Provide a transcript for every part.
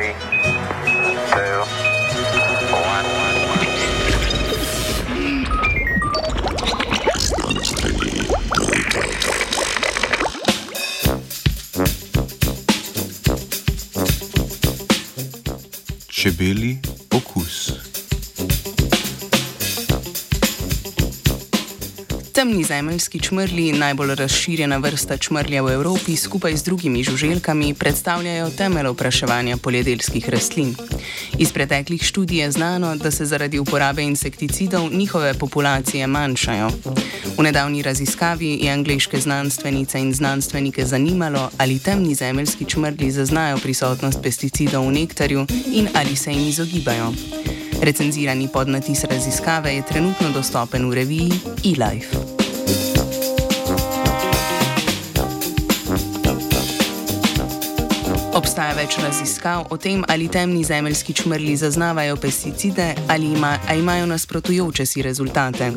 Three, two, one. Čebeli okus. Temni zemeljski čmrli, najbolj razširjena vrsta čmrlja v Evropi, skupaj z drugimi žuželkami, predstavljajo temelj opraševanja poljedelskih rastlin. Iz preteklih študij je znano, da se zaradi uporabe insekticidov njihove populacije manjšajo. V nedavni raziskavi je angliške znanstvenice in znanstvenike zanimalo, ali temni zemeljski čmrli zaznajo prisotnost pesticidov v nektarju in ali se jim izogibajo. Recenzirani podnatis raziskave je trenutno dostopen v reviji eLife. Obstaja več raziskav o tem, ali temni zemeljski čmrli zaznavajo pesticide ali ima, imajo nasprotujoče si rezultate.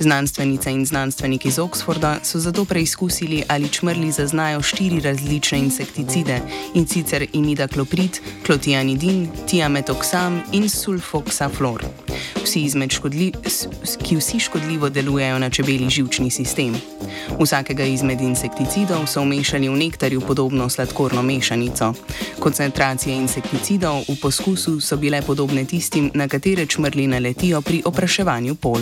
Znanstvenice in znanstveniki iz Oxforda so zato preizkusili, ali čmrli zaznajo štiri različne insekticide in sicer imidakloprid, klotianidin, tiametoxam in sulfoxaflor, vsi škodli, ki vsi škodljivo delujejo na čebeli živčni sistem. Vsakega izmed insekticidov so umešali v nektarju podobno sladkorno mešanico. Koncentracije insekticidov v poskusu so bile podobne tistim, na katere čmrli naletijo pri opraševanju pol.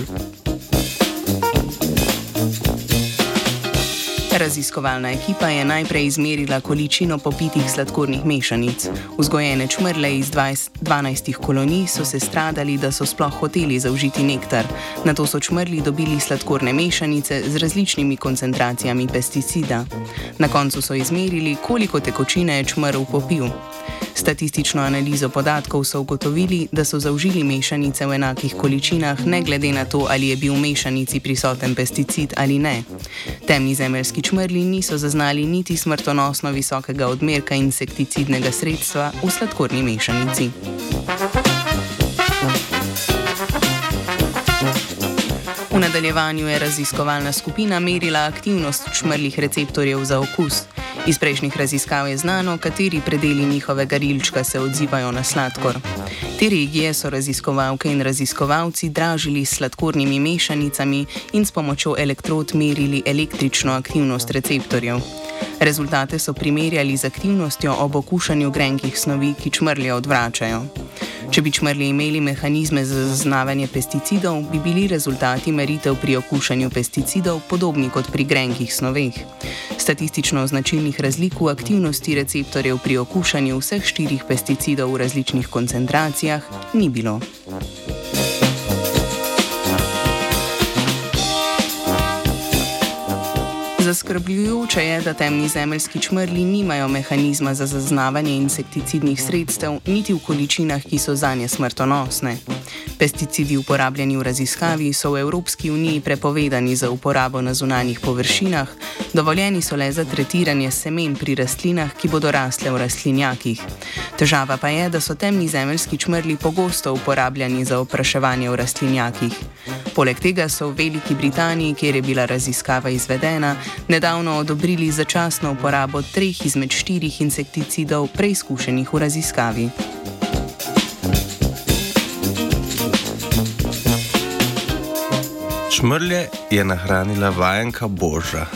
Raziskovalna ekipa je najprej izmerila količino popitih sladkornih mešanic. Vzgojene čmrle iz 20, 12 kolonij so se stradali, da so sploh hoteli zaužiti nektar. Na to so čmrli dobili sladkorne mešanice z različnimi koncentracijami pesticida. Na koncu so izmerili, koliko tekočine je čmrl popil. Statistično analizo podatkov so ugotovili, da so zaužili mešanice v enakih količinah, ne glede na to, ali je bil v mešanici prisoten pesticid ali ne. Temni zemeljski čmrli niso zaznali niti smrtonosno visokega odmerka insekticidnega sredstva v sladkorni mešanici. V nadaljevanju je raziskovalna skupina merila aktivnost čmrlih receptorjev za okus. Iz prejšnjih raziskav je znano, kateri predeli njihovega rilčka se odzivajo na sladkor. Te regije so raziskovalke in raziskovalci dražili s sladkornimi mešanicami in s pomočjo elektrod merili električno aktivnost receptorjev. Rezultate so primerjali z aktivnostjo ob okušanju grenkih snovi, ki čmrlje odvračajo. Če bi čmrli imeli mehanizme za zaznavanje pesticidov, bi bili rezultati meritev pri okušanju pesticidov podobni kot pri grenkih snoveh. Statistično značilnih razlik v aktivnosti receptorjev pri okušanju vseh štirih pesticidov v različnih koncentracijah ni bilo. Zaskrbljujoče je, da temni zemeljski čmrli nimajo mehanizma za zaznavanje insekticidnih sredstev, niti v količinah, ki so za nje smrtonosne. Pesticidi uporabljeni v raziskavi so v Evropski uniji prepovedani za uporabo na zunanjih površinah, dovoljeni so le za tretiranje semen pri rastlinah, ki bodo rasle v rastlinjakih. Težava pa je, da so temni zemeljski čmrli pogosto uporabljani za opraševanje v rastlinjakih. Poleg tega so v Veliki Britaniji, kjer je bila raziskava izvedena, nedavno odobrili začasno uporabo treh izmed štirih insekticidov preizkušenih v raziskavi. Čmrlje je nahranila vajenka Boža.